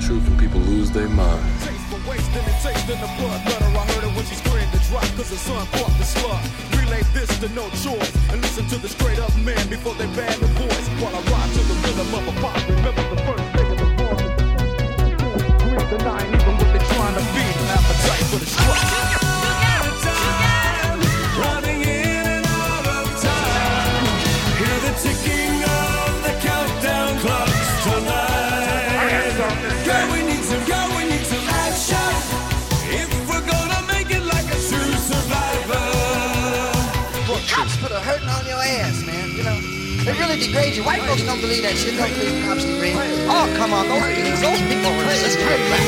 Speak a real truth and people lose their minds. Relay this to no choice and listen to the straight up man before they ban the voice. While I ride to the rhythm of a pop, remember the first thing of the bomb. Grip the nine, even what they're trying to be. An appetite for the really degrades you. White folks don't believe that shit. Don't believe cops degrade. Oh, come on, those people, those people play this crap rap.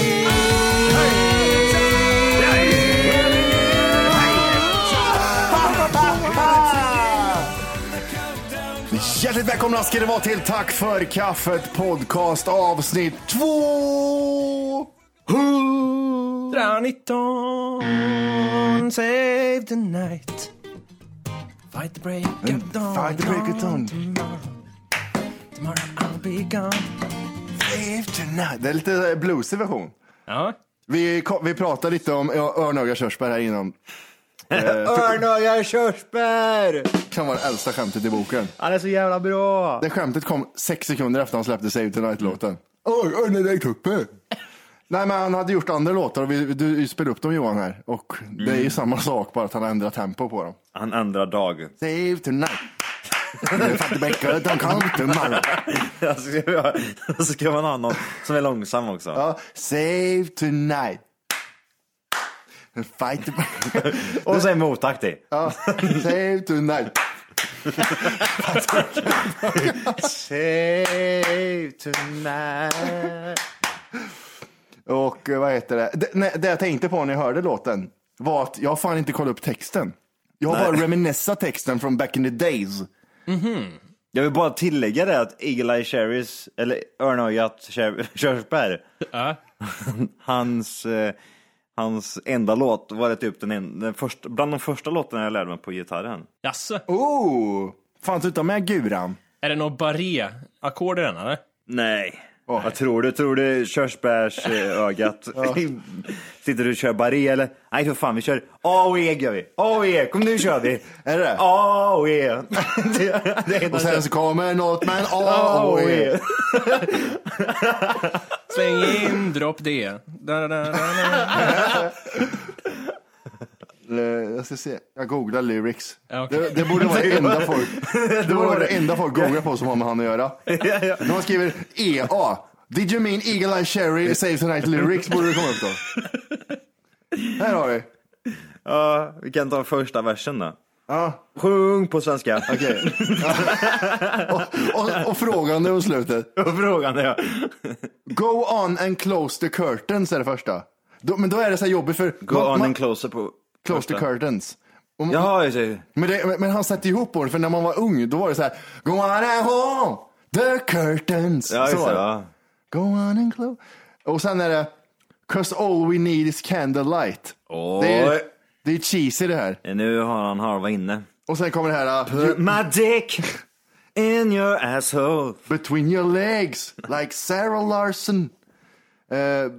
Hjärtligt välkomna ska det vara till Tack för kaffet podcast avsnitt två. 119, save the night. Fight the break of dawn. Fight the break of dawn. Tomorrow, tomorrow I'll be gone. Live tonight. Det är lite bluesig version. Ja. Vi, vi pratade lite om ja, örnöga körsbär här innan. Örnöga körsbär! Kan vara det äldsta skämtet i boken. Han är så jävla bra. Det skämtet kom sex sekunder efter han släppte Save Tonight-låten. Oj, örnöga körsbär. Nej men han hade gjort andra låtar och vi, du spelade upp dem Johan här. Och det är ju samma sak bara att han har ändrat tempo på dem. Han ändrar dag. Save tonight. Fattig bäckare, de kan inte ska vi- så ska man ha någon som är långsam också. Ja, save tonight. Fight the Och så är motaktig. ja, save tonight. Save tonight. Och eh, vad heter det? Det, nej, det jag tänkte på när jag hörde låten var att jag har fan inte kollat upp texten. Jag har bara reminiscat texten från back in the days. Jag vill bara tillägga det att Eagle Eye Cherries, eller örnögat körsbär, Ja. hans, eh, hans enda låt var det typ den, en, den första, bland de första låtarna jag lärde mig på gitarren. Jaså? Oh! Fanns du inte med guran? Är det något barré-ackord i den eller? Nej. Vad tror du? Tror du körsbärsögat sitter du och kör barré eller? Nej för fan vi kör A och E gör vi. A och E, kom nu kör vi. Är det det? A och det, det är Och sen så kommer något med en A och E. Släng in, drop D. Da, da, da, da. Eh, Jag ska se, jag googlar lyrics. Ja, okej. Det, det borde vara det enda folk, det borde vara det enda folk googlar på som har med han att göra. När man skriver EA, did you mean Eagle Eye Cherry Save Tonight Lyrics borde det komma upp då. Här har vi. Ja, vi kan ta första versen då. Ja, Sjung på svenska. okej. Ja. Och, och, och frågan är på slutet. Och frågan är ja. Go on and close the curtains är det första. Då, men då är det så här jobbigt för... Go man- on man- and closer på Close the första. curtains. Och, Jaha, jag säger. Men, det, men- han satte ihop orden, för när man var ung, då var det så här, Go on and home, the curtains. Ja, så det. Ja. Go on and close. Och sen är det, Cause all we need is candlelight. Oj. Det är, det är cheesy det här. Nu har han halva inne. Och sen kommer det här, uh, Put my dick in your asshole. between your legs, like Sarah Larson. Uh,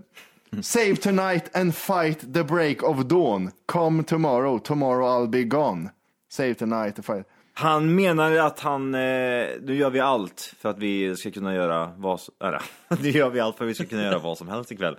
save tonight and fight the break of dawn. Come tomorrow, tomorrow I'll be gone. Save tonight and fight. Han menar att han, eh, nu gör vi allt för att vi ska kunna göra vad som, eller, nu gör vi allt för att vi ska kunna göra vad som helst ikväll.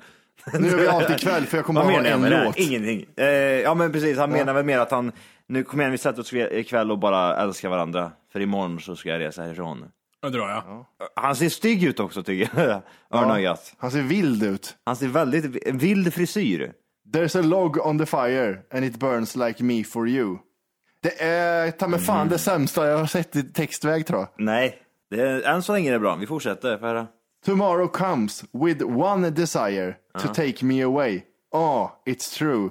Nu gör vi allt ikväll för jag kommer bara ha en med låt. det? Ingenting. Eh, ja men precis, han menar väl mer att han, nu kommer igen vi sätter oss ikväll och bara älskar varandra. För imorgon så ska jag resa härifrån. Nu drar jag. Han ser stygg ut också tycker jag, Örnöjat. Han ser vild ut. Han ser väldigt, en vild frisyr. There's a log on the fire and it burns like me for you. Det är ta mig fan det sämsta jag har sett i textväg tror jag. Nej, det är, än så länge är det bra. Vi fortsätter. Höra? Tomorrow comes with one desire to take me away. Oh, it's true.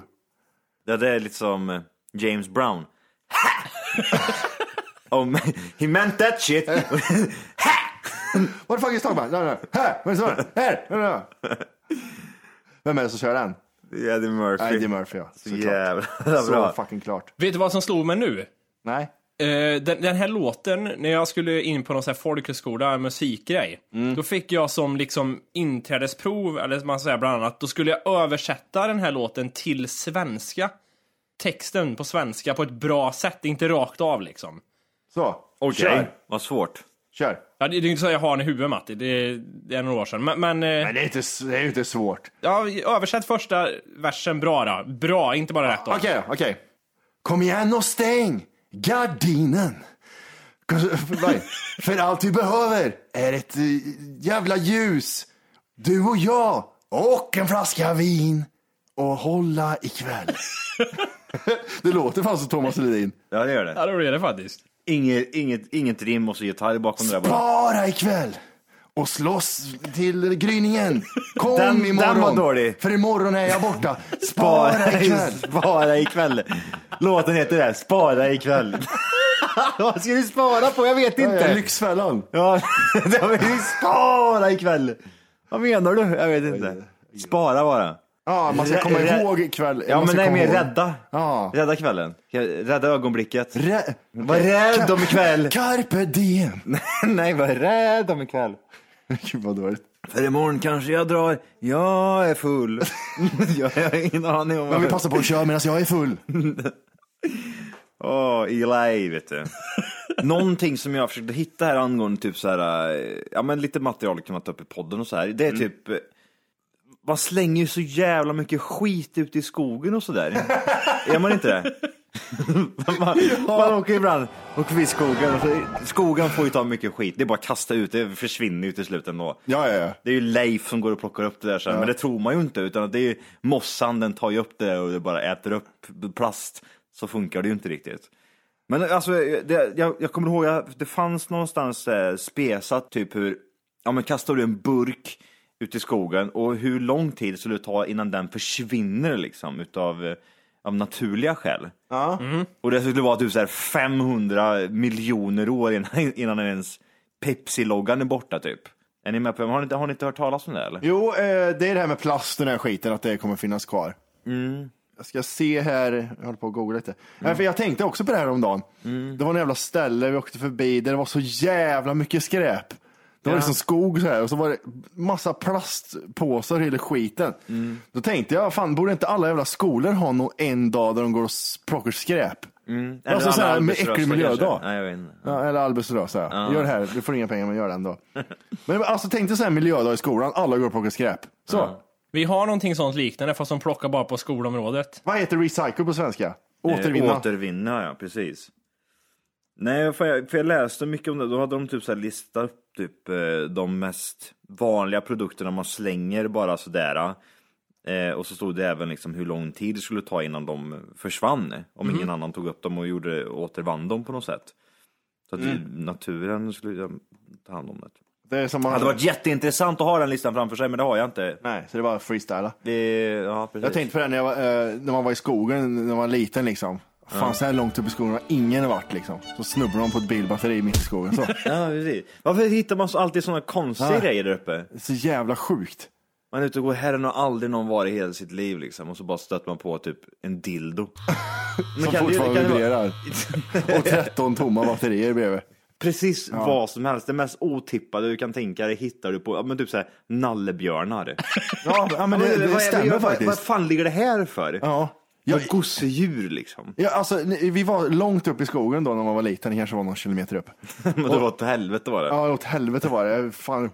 Ja, det är lite som eh, James Brown. Om, he meant that shit. What the fuck is talking about? No, no. Här! Vad är det som Här! No, no. Vem är det som kör den? Eddie Murphy. Eddie Murphy ja. Såklart. Jävla Så bra. fucking klart. Vet du vad som slog mig nu? Nej. Eh, den, den här låten, när jag skulle in på någon sån här folkhögskola, musikgrej, då fick jag som liksom inträdesprov, eller man säger bland annat, då skulle jag översätta den här låten till svenska. Texten på svenska på ett bra sätt, inte rakt av liksom. Så. Okej, Kör. vad svårt. Kör. Ja, det, det är inte så jag har den i huvudet Matti, det, det är några år sedan. Men, men eh, Men det är inte, det är inte svårt. ja, översätt första versen bra då. Bra, inte bara rätt. Okej, okej. Kom igen och stäng gardinen. För allt vi behöver är ett eh, jävla ljus. Du och jag och en flaska vin och hålla ikväll. det låter fan som Thomas Ledin. Ja, det gör det. Ja, det är det faktiskt. Inget, inget, inget rim och så gitarr bakom det där bara. Spara ikväll och slåss till gryningen. Kom Den- den imorgon. var dålig. För imorgon är jag borta. Spara ikväll. Spara ikväll. Låten heter det, Spara ikväll. Vad ska du spara på? Jag vet Ja, inte. Lyxfällan. Ja, det var ju spara ikväll. Vad menar du? Jag vet inte. Spara bara. Ja, man ska komma Rä- ihåg ikväll. Ja, men nej, mer ihåg. rädda. Ja. Rädda kvällen. Rädda ögonblicket. Rä- Var rädd om ikväll. Carpe diem. nej, var rädd om ikväll. Gud vad dåligt. För imorgon kanske jag drar. Jag är full. jag har ingen aning om Jag vill passa på att köra medan jag är full. Åh, Eli, vet du. Någonting som jag försökte hitta här angående typ så här, eh, ja men lite material kan man ta upp i podden och så här. Det är typ, eh, man slänger ju så jävla mycket skit ute i skogen och sådär. är man inte det? man, man åker ibland, åker förbi skogen och så, skogen får ju ta mycket skit. Det är bara att kasta ut, det försvinner ju till slut ändå. Ja, ja, ja. Det är ju Leif som går och plockar upp det där sen, men det tror man ju inte utan det är ju mossan, den tar ju upp det och det bara äter upp plast. Så funkar det ju inte riktigt. Men alltså, det, jag, jag kommer ihåg att det fanns någonstans eh, spesat typ hur, ja men kastar du en burk ut i skogen och hur lång tid skulle det ta innan den försvinner liksom utav, eh, av naturliga skäl. Ja. Och det skulle vara typ så här 500 miljoner år innan, innan ens Pepsi-loggan är borta typ. Är ni med på? Har ni, inte- har ni inte hört talas om det eller? Jo, eh, det är det här med plast och den här skiten, att det kommer finnas kvar. Jag ska se här, jag håller på att googla lite. Nej, för jag tänkte också på det här om dagen. Det var en jävla ställe vi åkte förbi där det var så jävla mycket skräp. Det var liksom skog så här och så var det massa plastpåsar i hela skiten. Då tänkte jag, fan borde inte alla jävla skolor ha någon en dag där de går och plockar skräp? Eller Alltså så alla här med arbetslösa äcklig miljödag. jag. Ja, eller så här. Gör det här, du får inga pengar men gör det ändå. Men alltså tänk dig så här miljödag i skolan, alla går och plockar skräp. Så. Vi har någonting sånt liknande fast de plockar bara på skolområdet. Vad heter recycle på svenska? Återvinna. Eh, återvinna, ja precis. Nej, för jag, för jag läste mycket om det. Då hade de typ så här listat upp typ eh, de mest vanliga produkterna man slänger bara sådär. Eh, och så stod det även liksom hur lång tid det skulle ta innan de försvann. Om ingen annan tog upp dem och gjorde återvann dem på något sätt. Så att naturen skulle ta hand om det. Det är som man... hade varit jätteintressant att ha den listan framför sig, men det har jag inte. Nej, så det var freestyla. Det, ja, precis. Jag tänkte på det när, jag var, eh, när man var i skogen, när man var liten liksom. Fan, så här långt upp i skogen har ingen varit liksom. Så snubblar de på ett bilbatteri mitt i skogen. Så. Ja, precis. Varför hittar man så alltid sådana konstiga Ja. grejer där uppe? Så jävla sjukt. Man är ute och går, här har aldrig någon varit i hela sitt liv liksom. Och så bara stöter man på typ en dildo. Men Som kan det- fortfarande det vara- vibrerar. Och 13 tomma batterier bredvid. Precis vad som helst. Det mest otippade du kan tänka dig hittar du på, ja men typ såhär nallebjörnar. Ja, ja men det, det vad- stämmer vad, faktiskt. Vad fan ligger det här för? Ja. Ja, gosedjur liksom. Ja, alltså, vi var långt upp i skogen då när man var liten, det kanske var någon kilometer upp. Men det var åt helvete var det. Ja, åt helvete var det. Fan.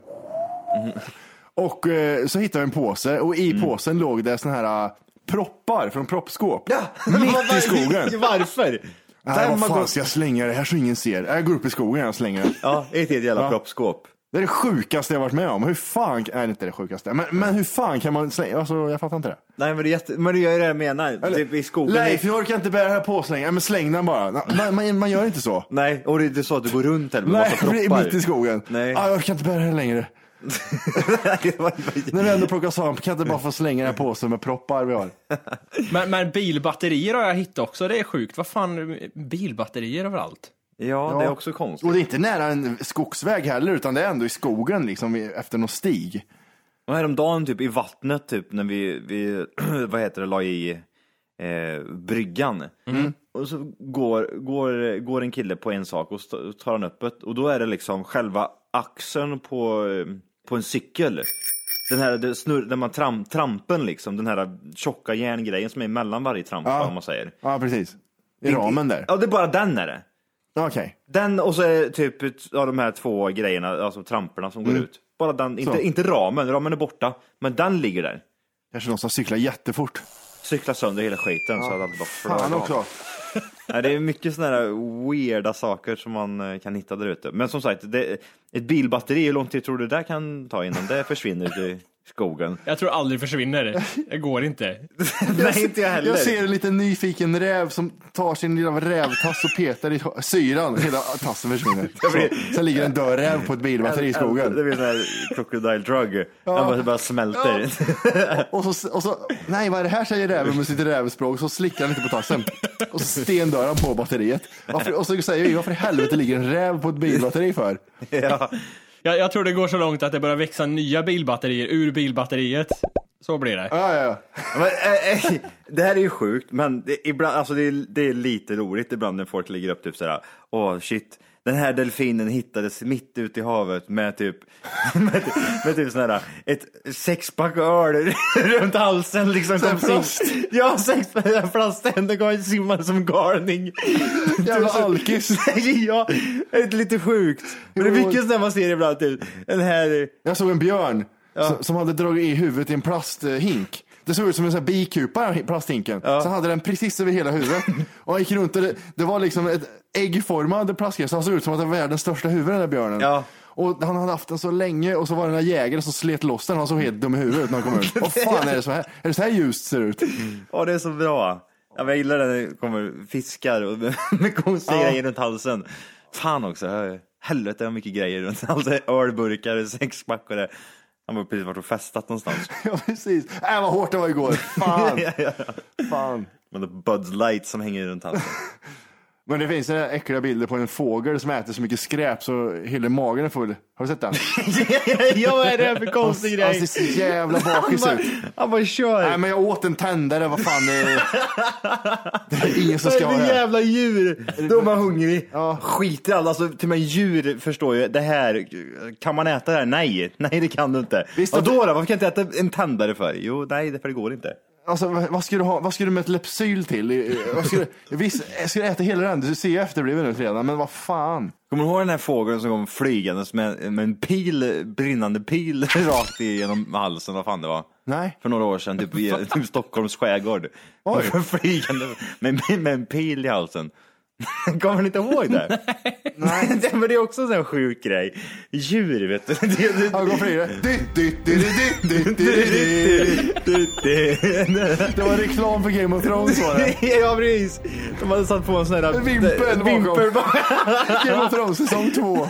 Och eh, så hittade vi en påse och i påsen låg det såna här eh, proppar från proppskåp. Mitt i skogen. Varför? Nej, vad fan ska jag slänga det här så ingen ser? Jag går upp i skogen och slänger det. Ja, ett helt jävla Ja. proppskåp. Det är det sjukaste jag varit med om. Hur fan, nej inte det sjukaste, men, men hur fan kan man slänga, alltså jag fattar inte det. Nej men det är, jätte... men det är det jag menar. typ i skogen. Leif, jag orkar inte bära det här. Ja, men släng den bara. Man, man, man gör inte så. Nej, och det är inte så att du går runt här med Nej, massa det är proppar. mitt i skogen. Nej. Ah, jag orkar inte bära det här längre. När vi ändå plockar svamp kan jag inte bara få slänga den här påsen med proppar vi har. Men, men bilbatterier har jag hittat också, det är sjukt. Vad fan, bilbatterier överallt? Ja, det är också konstigt. Och det är inte nära en skogsväg heller, utan det är ändå i skogen liksom, efter någon stig. Och häromdagen typ i vattnet typ när vi, vi vad heter det, la i eh, bryggan. Och så går, går, går en kille på en sak och tar han upp det och då är det liksom själva axeln på, på en cykel. Den här det snurr, där man tram, trampen liksom, den här tjocka järngrejen som är mellan varje tramp Ja. om man säger. Ja, precis. I ramen där. Ja, det är bara den är det. Okej. Den och så är typ ja, de här två grejerna, alltså tramporna som går ut. Bara den, inte, Så. inte ramen, ramen är borta, men den ligger där. Kanske någon som cyklar jättefort. Cykla sönder hela skiten så att allt bara flög Fan av. också. Nej, det är mycket sådana här weirda saker som man eh, kan hitta där ute. Men som sagt, det, ett bilbatteri, hur lång tid tror du det där kan ta innan det försvinner ut i skogen? Jag tror aldrig försvinner. Det går inte. Nej, inte jag heller. Jag ser en liten nyfiken räv som tar sin lilla rävtass och petar i syran. Hela tassen försvinner. Så, sen ligger en död räv på ett bilbatteri i Det skogen. blir en sån här crocodile drug. Den bara, bara smälter. Och så, och så, nej vad är det här säger räven med sitt rävspråk, så slickar han lite på tassen. Och så stendör han på batteriet. Varför, och så säger vi, varför i helvete ligger en räv på ett bilbatteri för? ja. Jag, jag tror det går så långt att det börjar växa nya bilbatterier ur bilbatteriet. Så blir det. Ja, ja, ja. Men, äh, äh, det här är ju sjukt, men det, ibland, alltså det, är, det är lite roligt ibland när folk lägger upp typ sådär, åh shit, den här delfinen hittades mitt ute i havet med typ, med, typ- med typ sån här, ett sexpack öl runt halsen liksom. Sim- plast. Ja, sex plasttänder kom simmade som galning. Jävla alkis. ja, det är lite sjukt. Men det är mycket sådär man ser ibland, typ, den här, Jag såg en björn som, som hade dragit i huvudet i en plasthink. Det såg ut som en sån här bikupa, plasthinken. Så hade den precis över hela huvudet. Och han gick runt och det, det var liksom ett äggformad plastgrej, så han såg ut som att det var världens största huvud den där björnen. Ja. Och han hade haft den så länge och så var det den där jägaren som slet loss den. Han såg helt dum i huvudet när han kom ut. Vad fan är det så här? Är det så här ljust ser ut? Ja, det är så bra. Ja, jag gillar när det kommer fiskar och med konstiga Ja. grejer runt halsen. Fan också, helvete vad mycket grejer runt halsen. Ölburkar, sexpack och det. Han var precis varit och festat någonstans. Ja, precis. Äh, vad hårt det var igår. Fan. Fan. Men det är Buds Light som hänger runt halsen. Men det finns äckliga bilder på en fågel som äter så mycket skräp så hela magen är full. Har du sett den? ja, vad är det här för konstig Han grej? ser så jävla bakis Han ut. Han bara kör. Nej men jag åt en tändare, vad fan. Det är, det är ingen som ska ha det. här. jävla djur? Då är man hungrig. Ja. Skit i allt. Alltså, till och med djur förstår ju. Det här, kan man äta det här? Nej, nej det kan du inte. Visst att- då då? Varför kan jag inte äta en tändare för? Jo, nej, det för det går inte. Alltså, vad ska du ha? Vad ska du med ett Lepsyl till? Vad ska du, visst, jag ska äta hela den. Du ser ju efterbliven ut redan, men vad fan. Kommer du ihåg den här fågeln som kom flygandes med, med en pil, brinnande pil rakt igenom halsen? Vad fan det var? Nej. För några år sedan, typ i typ Stockholms skärgård. Oj. Flygande med, med en pil i halsen. Kommer ni inte ihåg det? Nej. Men det är också en sån här sjuk grej. Djur, vet du. Det, det, dytt, dytt, dytt. Det var reklam för Game of Thrones var det. ja, precis. De hade satt på en sån här... Vimpel bakom. vimpel. Game of Thrones säsong två.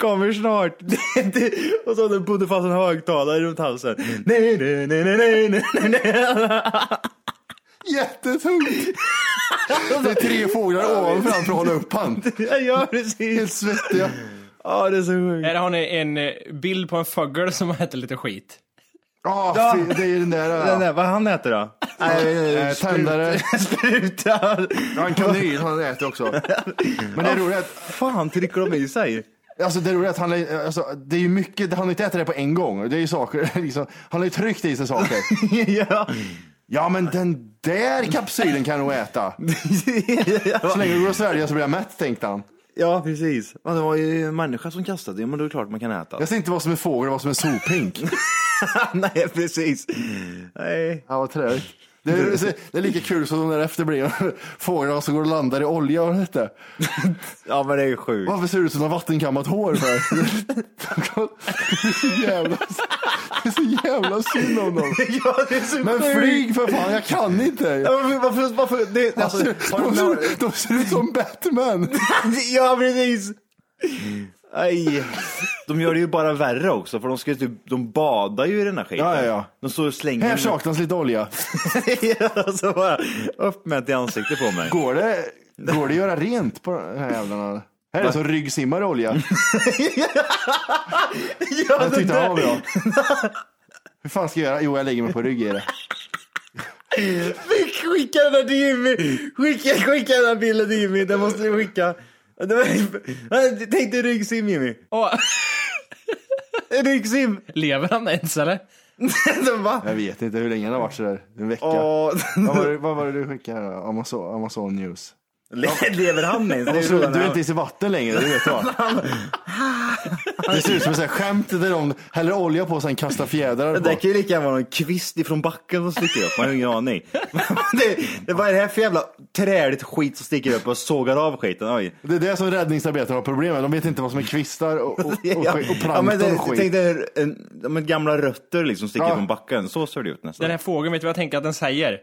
Kommer snart. och så bodde fast en högtalare runt halsen. Nej, nej, nej, nej, nej, nej, nej. Jättetungt. Det är tre fåglar ovanför han för att hålla upp han. Ja, Helt precis. svettiga. Ja, det är så sjukt. Här har ni en eh, bild på en fågel som äter lite skit. Ah, Ja. fy, det är den där. Den Ja. där, vad han äter då? Nej, Eh, tändare. Spruta. Ja, en kanyl han äter också. Men det är roligt att, Fan trycker de i sig? alltså det är roligt att han, är- alltså, det är ju mycket, han har inte ätit det på en gång. Det är ju saker, liksom, han har ju tryckt i sig saker. ja. Ja, men den där kapsylen kan nog äta. Så länge det går att svälja så blir jag mätt, tänkte han. Ja, precis. Men det var ju en människa som kastade det, men då är det klart man kan äta. Jag ser inte vad som är fågel och vad som är sophink. Nej, precis. Nej. Ja, vad träligt. Det är, det är lika kul som de där efterblivna fåglarna som går och landar i olja och detta. Ja, men det är ju sjukt. Varför ser det ut som har vattenkammat hår för? Det är så jävla, det är så jävla synd om dem. Ja, det är så Men sjukt. flyg för fan, jag kan inte. Ja, Varför, varför, varför det, alltså, Alltså, de, ser, de ser ut som Batman. ja, precis. Aj. De gör det ju bara värre också, för de, ska typ, de badar ju i den här skiten. Ja, ja, ja. De står och slänger. Här saknas lite olja. ja, så bara upp med ett i ansiktet på mig. Går det, går det att göra rent på de här jävlarna? Här är det som ryggsimmar olja. ja, Jag tyckte han var bra. Hur fan ska jag göra? Jo, jag lägger mig på rygg i det. Skicka den där till Jimmy! Skicka, skicka den där bilden till Jimmy, den måste du skicka. Det var- Tänk dig ryggsim Jimmy. Åh, Ryggsim! lever han ens eller? Jag vet inte hur länge han har varit sådär. En vecka. Åh, Vad, var det, vad var det du skickade? Amazon, Amazon News. Lever han ens? Är Och så, frågan. du är inte i vatten längre, det vet jag. Det ser ut som ett skämt där de häller olja på och sen kastar fjädrar Det kan ju lika gärna vara en kvist ifrån backen som sticker upp, man har ju ingen aning. det, det var det här för jävla träligt skit som sticker upp och sågar av skiten, oj. Det är det som räddningsarbetarna har problem med. De vet inte vad som är kvistar och, och, och, och, Ja, och plankton ja, men det, och skit. tänk dig en, de gamla rötter liksom sticker Ja. från backen, så ser det ut nästan. Den här fågeln, vet du vad jag tänker att den säger?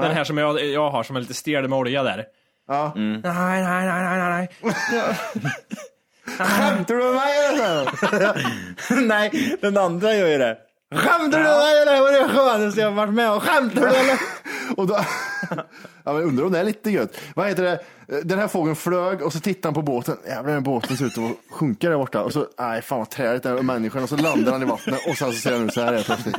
Den här som jag, jag har som är lite stel med olja där. Ja. Nej, nej, nej, nej, nej, nej. Skämtar du med mig eller? Nej, den andra gör ju det. Skämtar du med mig eller? Vad är det skönaste jag varit med om? Skämtar du eller? Och då, ja, men undrar om det är lite gött. Vad heter det? Den här fågeln flög och så tittade han på båten. Jävlar, den båten ser ut att sjunka där borta. Och så, nej fan vad träligt det är. Och människan. Och så landar han i vattnet och sen så ser han ut så här helt plötsligt.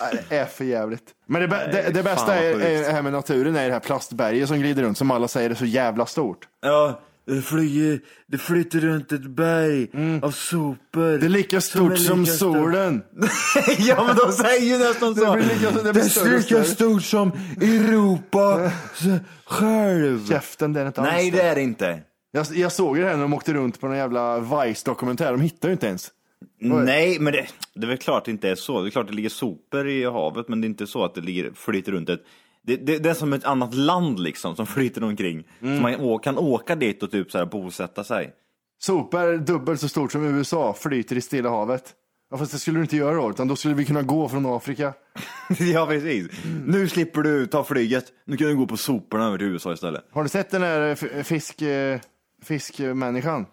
Nej, det är för jävligt. Men det, bä- det, det bästa är, är det här med naturen, är det här plastberget som glider runt som alla säger är så jävla stort. Ja, det flyger, det flyter runt ett berg av sopor. Mm. Det är lika Som stort som lika stort. solen. ja, men de säger ju nästan så. blir lika- det blir det är lika stort som Europa själv. Käften, det är inte alls Nej, det är det inte. Jag, jag såg det här när de åkte runt på någon jävla Vice-dokumentär. De hittade ju inte ens. Nej, men det, det är väl klart det inte är så. Det är klart det ligger sopor i havet, men det är inte så att det ligger, flyter runt ett det, det, det är som ett annat land liksom som flyter omkring. Mm. Så man å, kan åka dit och typ så här bosätta sig. Sopor dubbelt så stort som USA flyter i Stilla havet. Ja, fast det skulle du inte göra då, utan då skulle vi kunna gå från Afrika. ja, precis. Nu slipper du ta flyget. Nu kan du gå på soporna över till USA istället. Har du sett den här fisk, eh, fiskmänniskan?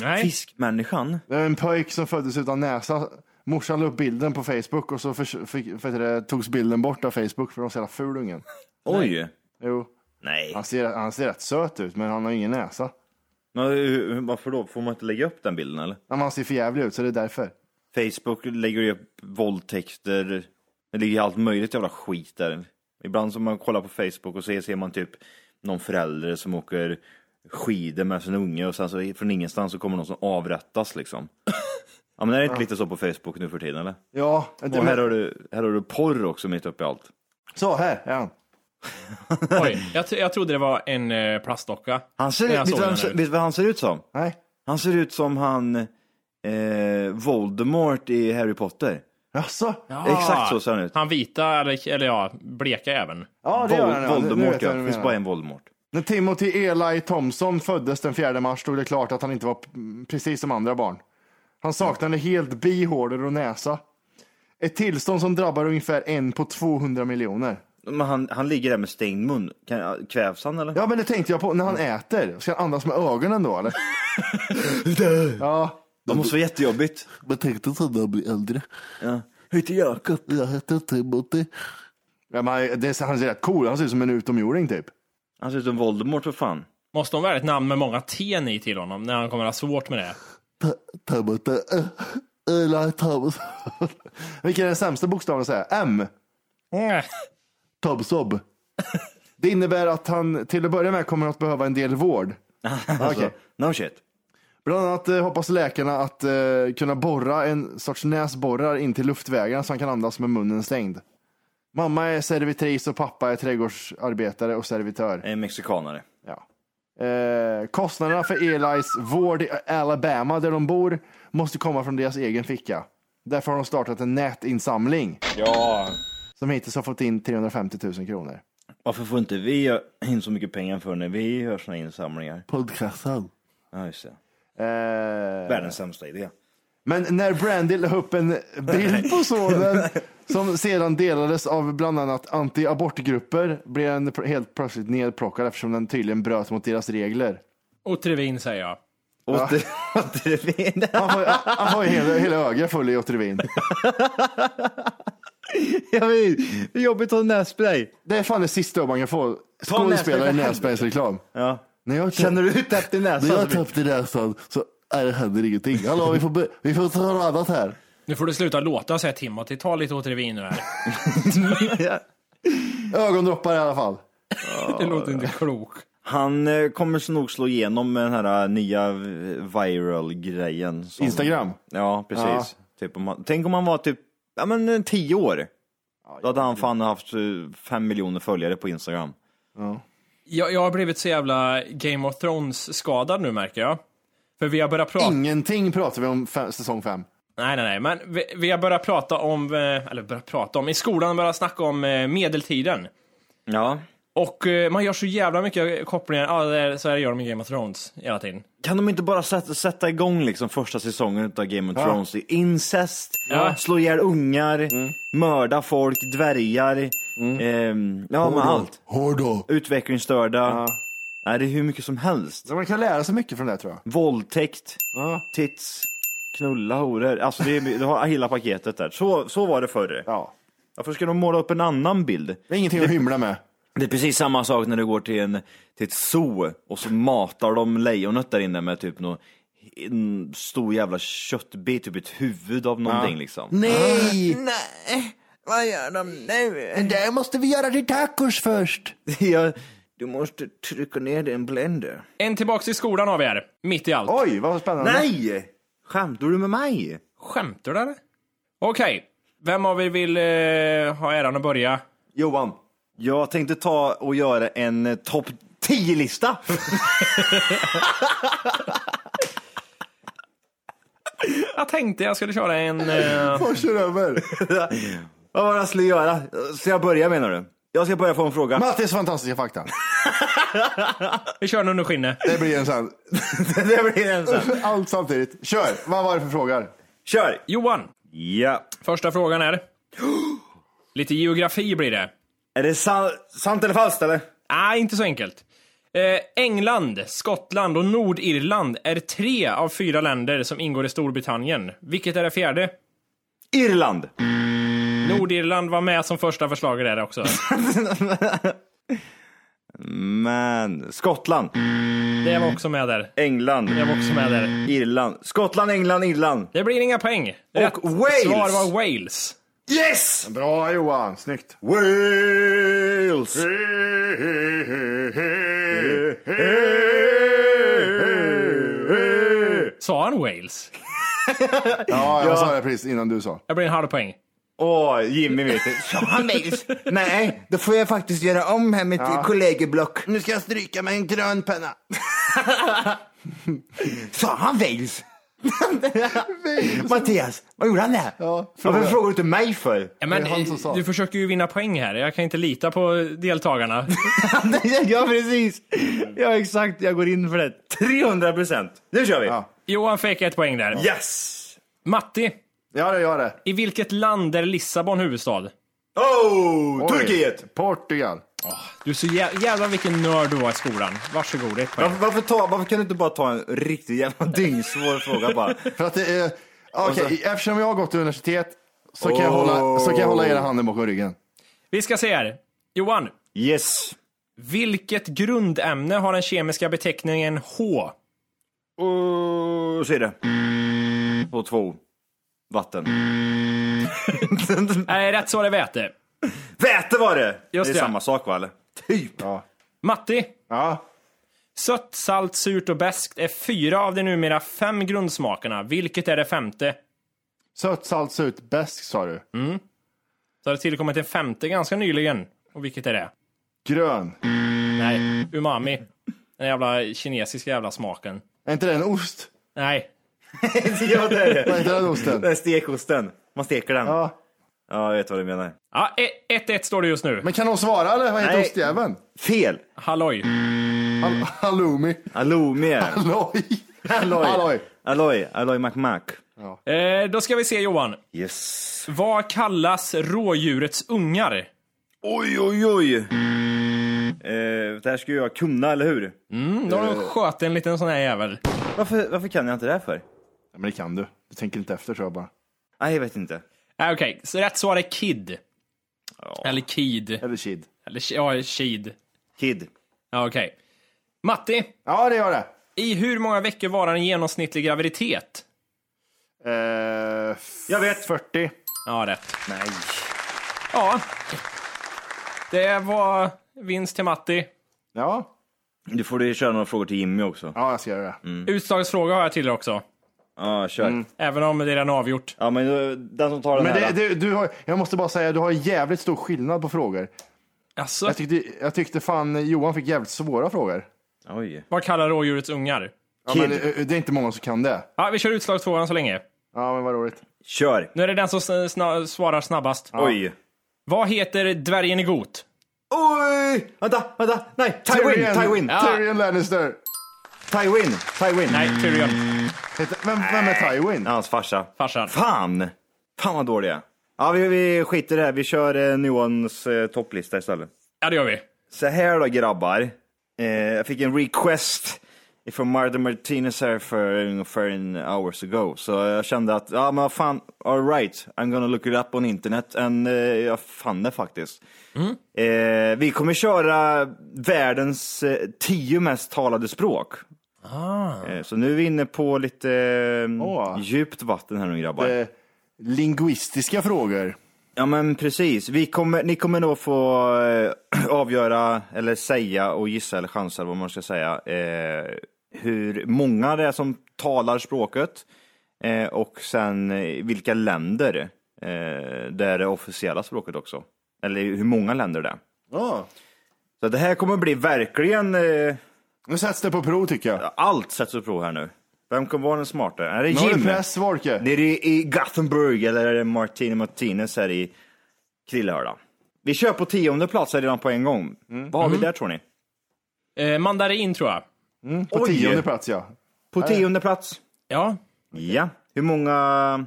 Nej. Fiskmänniskan? Det är en pojk som föddes utan näsa. Morsan la upp bilden på Facebook och så förs- fick, för det, togs bilden bort av Facebook för de var så jävla ful ungen. Oj. Jo, Nej. han ser, han ser rätt söt ut men han har ingen näsa. Men, varför då? Får man inte lägga upp den bilden eller? Men han ser för jävlig ut så det är därför. Facebook lägger ju upp våldtäkter. Det ligger allt möjligt jävla skit där. Ibland som man kollar på Facebook och så ser man typ någon förälder som åker skidor med sin unge och sen så från ingenstans så kommer någon som avrättas liksom. Ja men är det inte lite så på Facebook nu för tiden eller? Ja, det, Och här har du, här har du porr också mitt uppe i allt. så här är han. Oj, jag, jag trodde det var en eh, plastdocka. Han ser, vet, du vad vet vad han ser ut som? Nej. Han ser ut som han eh, Voldemort i Harry Potter. Jaså? Exakt så ser han ut. Han vita, eller, eller ja, bleka även. Ja, det gör han. Ja. Voldemort ja, det finns bara en Voldemort. När Timothy Eli Thompson föddes den 4 mars stod det klart att han inte var precis som andra barn. Han saknade helt bihålor och näsa. Ett tillstånd som drabbar ungefär en på 200 miljoner. Men han, han ligger där med stängd mun. Kan, kvävs han eller? Ja, men det tänkte jag på när han äter. Ska han andas med ögonen då eller? ja. Det måste vara jättejobbigt. Men tänk dig sen när han blir äldre. Ja. Jag heter Jakob. Jag heter Timothy. Ja, men det, är- han ser rätt cool Han ser ut som en utomjording typ. Han ser ut som Voldemort för fan. Måste hon välja ett namn med många T i till honom när han kommer att ha svårt med det? Timothy. Eli Thompson. Vilken är den sämsta bokstaven att säga? M. Mm. Tobsob. Det innebär att han till att börja med kommer att behöva en del vård. Alltså, Okej. No shit. Bland annat eh, hoppas läkarna att eh, kunna borra en sorts näsborrar in till luftvägarna så han kan andas med munnen stängd. Mamma är servitris och pappa är trädgårdsarbetare och servitör. En mexikanare. Ja. Eh, kostnaderna för Elis vård i Alabama där de bor måste komma från deras egen ficka. Därför har de startat en nätinsamling Ja. som hittills har fått in 350 000 kronor. Varför får inte vi in så mycket pengar för när vi gör såna insamlingar? Podcasten. Ja, just det. Eh, Världens sämsta idé. men när Brandy la upp en bild på sonen som sedan delades av bland annat anti-abortgrupper blev den helt plötsligt nedplockad eftersom den tydligen bröt mot deras regler. Otrivin säger jag. Åter, återvin. Han får, han får ju hela, hela ögat full i Otrivin. Jag vet, det är jobbigt att ha nässpray. Det är fan det sista man kan få. Skådespelare i nässpray för nässpraysreklam. Ja. När jag Känner du täppt i näsan? När jag så blir- täppt i näsan så är det händer ingenting. Hallå, vi får, vi får ta något annat här. Nu får du sluta låta säger Timothy. Ta lite Otrivin nu här. Ögondroppar i alla fall. Det låter inte klokt. Han eh, kommer nog slå igenom med den här eh, nya eh, viral-grejen. som- Instagram. Ja, precis. Typ om man, tänk om han var typ ja, men, eh, tio år. Då hade han fan haft eh, fem miljoner följare på Instagram. Jag, jag har blivit så jävla Game of Thrones-skadad nu märker jag. För vi har börjat prata... Ingenting pratar vi om fem, säsong fem. Nej, nej, nej, men vi, vi har börjat prata om, eh, eller börjat prata om, i skolan börjat snacka om eh, medeltiden. Ja. Och eh, man gör så jävla mycket kopplingar, ja, det är, så här gör de i Game of Thrones hela tiden. Kan de inte bara sätta, sätta igång liksom första säsongen av Game of Thrones? Incest, Ja. slå ihjäl ungar, mörda folk, dvärgar, ehm, ja men allt. Hårdå. Utvecklingsstörda. Nej, det är hur mycket som helst. Så man kan lära sig mycket från det tror jag. Våldtäkt, Ja. tits, knulla horor. Alltså det är, du har hela paketet där. Så, så var det förr. ja. Varför ska de måla upp en annan bild? Det är ingenting att hymla med. Det är precis samma sak när du går till, en, till ett zoo och så matar de lejonet där inne med typ någon en stor jävla köttbit, typ ett huvud av någonting liksom. Nej! Nej, vad gör de nu? Det måste vi göra till tacos först. Ja, du måste trycka ner det i en blender. En tillbaks till skolan har vi här, mitt i allt. Oj, vad spännande. Nej! Skämtar du med mig? Skämtar du eller? Okej, vem av er vill eh, ha äran att börja? Johan. Jag tänkte ta och göra en eh, topp 10-lista. Jag tänkte jag skulle köra en... Eh, kör över? Vad var det jag skulle göra? Ska jag börja menar du? Jag ska börja få en fråga. Mattis fantastiska fakta. vi kör den under skinnet. Det blir en sån. det blir en sen. Allt samtidigt. Kör. Vad var det för frågor? Kör! Johan, Ja. första frågan är... Lite geografi blir det. Är det sa- sant eller falskt eller? Nej, inte så enkelt. Eh, England, Skottland och Nordirland är tre av fyra länder som ingår i Storbritannien. Vilket är det fjärde? Irland. Nordirland var med som första förslag där också. Men Skottland, Det var också med där. England, Det var också med där. Irland. Skottland, England, Irland. Det blir inga poäng. Rätt Wales. svar var Wales. Yes! Bra Johan, snyggt. Wales! Sa han Wales? Ja, jag sa det precis innan du sa. Det blir en halv poäng. Åh, Jimmy vet det. Sa han Wales? Nej, då får jag faktiskt göra om här med ett kollegieblock. Nu ska jag stryka med en grön penna. Sa han Wales? Mattias, vad gjorde han där? Ja, Varför fråga. frågar du inte mig för? Ja, men, Det du försöker ju vinna poäng här. Jag kan inte lita på deltagarna. ja, precis. Ja, exakt. Jag går in för det. 300 procent. Nu kör vi. Ja. Johan fick ett poäng där. Yes! Matti, Ja, det gör det. i vilket land är Lissabon huvudstad? Oh, Oj. Turkiet! Portugal. Du är så jä- jävlar vilken nörd du var i skolan. Varsågod, ett poäng. Varför, varför, ta, varför kan du inte bara ta en riktigt jävla dyngsvår fråga bara? För att det är... Okej, eftersom jag har gått till universitet så kan, jag hålla, så kan jag hålla era handen bakom ryggen. Vi ska se här. Johan, Yes. vilket grundämne har den kemiska beteckningen H? Och så är det. Och två. Vatten. Nej, rätt svar är väte. Väte var det! Just det är det. samma sak va eller? Typ. Matti, Ja. sött, salt, surt och beskt är fyra av de numera fem grundsmakerna. Vilket är det femte? Sött, salt, surt, bäst sa du. Så har det tillkommit en femte ganska nyligen. Och vilket är det? Grön. Nej, umami. Den jävla kinesiska jävla smaken. Är inte det en ost? Nej, ja, det är Vad det. heter den osten? Det är stekosten. Man steker den. Ja. Ja. jag vet vad du menar. Ja, 1-1 står det just nu. Men kan hon svara eller? Vad heter Nej. ostjäveln? Fel. Halloj. Hal- halloumi. Halloumi. Halloj. Halloj. Halloj. Halloj. Halloj McMac. Eh, då ska vi se Johan. Yes. Vad kallas rådjurets ungar? Oj, oj, oj. Eh, det här ska jag kunna, eller hur? Mm, då har de sköt en liten sån här jävel. Varför, varför kan jag inte det här för? Ja, men det kan du. Du tänker inte efter tror jag bara. Nej, jag vet inte. Ah, Okej, så rätt svar är Kid. Eller Kid. Eller kid. Eller ja, Kid. Kid. Ja, okej. Matti, Ja, det gör det. i hur många veckor varar en genomsnittlig graviditet? Eh, Jag vet. 40. Ja, rätt. Nej. Ja. Det var vinst till Matti. Ja. Du får du köra några frågor till Jimmy också. ja, jag ska göra det. Mm. Utslagsfråga har jag till er också. Ja, kör. Även om det är redan avgjort. Ja, men då- den som tar den Men här. det, du, du har, jag måste bara säga, du har jävligt stor skillnad på frågor. Alltså, Jag tyckte, jag tyckte fan Johan fick jävligt svåra frågor. Oj. vad kallar rådjurets ungar? Ja, Kid. men, eh, det är inte många som kan det. Ja, vi kör utslagsfrågan så länge. Ja, men vad roligt. Kör. Nu är det den som sna- sna- svarar snabbast. Oj. Vad heter dvärgen i got? Oj! Vänta, vänta. Nej, Tywin, Tywin, Ja. Tyrion Lannister. Tywin, Tywin. Nej, Tyrion. Heter, vem, vem är Tywin? Hans farsa. Farsan. Fan! Fan vad dåliga. Ja, vi, vi skiter i det här. Vi kör eh, Nuons eh, topplista istället. Ja, det gör vi. Så här då grabbar. Eh, jag fick en request ifrån Martin Martinez här för ungefär en hours ago. Så jag kände att, ja men vad fan, alright, I'm gonna look it up on internet. And, eh, jag fann det faktiskt. Eh, vi kommer köra världens eh, tio mest talade språk. Eh, så nu är vi inne på lite Åh. djupt vatten här nu grabbar. Eh, linguistiska frågor. Ja men precis. Vi kommer, ni kommer nog få eh, avgöra, eller säga och gissa eller chansa eller vad man ska säga, eh, hur många det är som talar språket eh, och sen eh, vilka länder eh, det är det officiella språket också. Eller hur många länder det är. Ja. Så det här kommer bli verkligen, Nu sätts det på prov tycker jag. allt sätts upp prov här nu. Vem kommer vara den smarta? Är det Nu har du Jim? press, Wolke. Nere i, Gothenburg eller är det Martini Martinez här i Krillehörda? Vi kör på tionde plats här redan på en gång. Vad har vi där tror ni? Eh, mandarin, tror jag. På Oj. tionde plats ja. På tionde plats? Ja, Ja. Hur många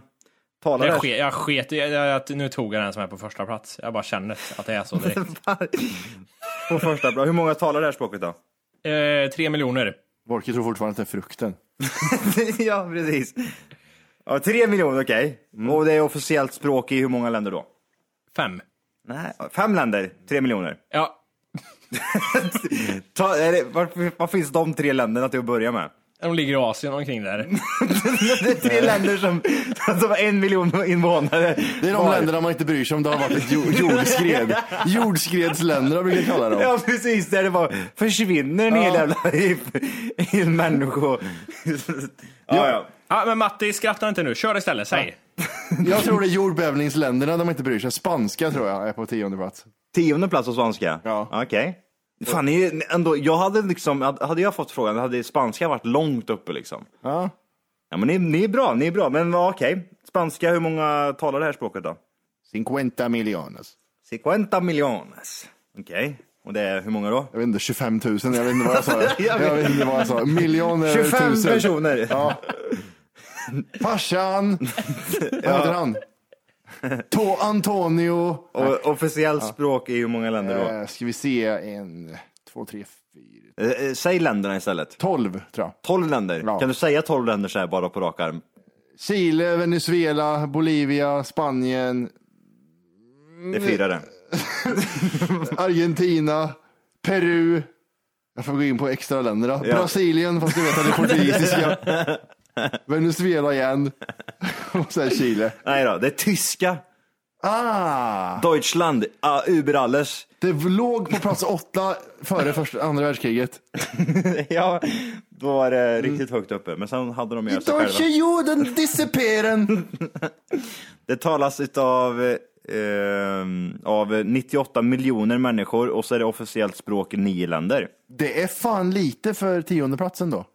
talar jag, det? ske, jag sket i att nu tog jag den som är på första plats. Jag bara känner att det är så direkt. På första plats. Hur många talar det här språket då? Eh, tre miljoner. Wolke tror fortfarande att det är frukten. ja, precis. Ja, tre miljoner, okej. Och det är officiellt språk i hur många länder då? Fem. Nej, fem länder, tre miljoner. Ja, Ta, är det, var, var finns de tre länderna till att börja med? De ligger i Asien omkring där. Det är tre länder som, som har en miljon invånare. Det är de var. länderna man inte bryr sig om det har varit ett jord- jordskred. Jordskredsländer brukar jag kalla dem. Ja precis, där det bara försvinner en hel jävla i, i en människo. Ja, ja. Ja, men Matti, skratta inte nu. Kör istället, säg. Jag tror det är jordbävningsländerna de inte bryr sig. Spanska tror jag är på tionde plats. Tionde plats på svenska? Ja. Okej. Fan, ni, ändå, jag hade liksom, hade jag fått frågan, hade spanska varit långt uppe liksom. Ja. Ja men ni, ni är bra, ni är bra. Men ja, okej. Spanska, hur många talar det här språket då? 50 miljones. 50 miljones. Okej. Och det är hur många då? Jag vet inte, 25 000. Jag vet inte vad jag sa. Jag vet inte vad jag sa. Miljoner 25 tusen. personer. Ja. Farsan. Vad heter han? To Antonio. Och officiellt språk i hur många länder då? Eh, ska vi se, en, två, tre, fyra, Eh, eh, säg länderna istället. tolv tror jag. 12 länder. Ja. Kan du säga 12 länder så här bara på rak arm? Chile, Venezuela, Bolivia, Spanien, Det är fyra det. Argentina, Peru. Jag får gå in på extra länder då. Ja. Brasilien, fast du vet att det är portugisiska. Venezuela igen. Och sen Chile. Nej då, det är tyska. Ah! Deutschland, uh, über alles. Det låg på plats åtta före första, andra världskriget. ja, då var det riktigt högt uppe. Men sen hade de med sig Deutsche själva. Juden disappearen. Det talas utav ehm, av 98 miljoner människor och så är det officiellt språk i nio länder. Det är fan lite för tionde platsen då.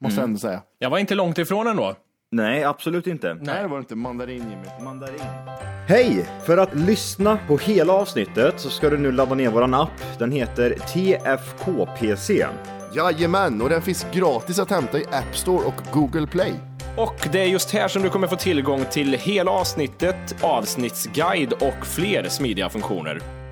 Måste Mm. jag ändå säga. Jag var inte långt ifrån ändå. Nej, absolut inte. Nej, det var det inte. Mandarin Jimmy. Mandarin. Hej! För att lyssna på hela avsnittet så ska du nu ladda ner våran app. Den heter TFKPC. Jajamän, och den finns gratis att hämta i App Store och Google Play. Och det är just här som du kommer få tillgång till hela avsnittet, avsnittsguide och fler smidiga funktioner.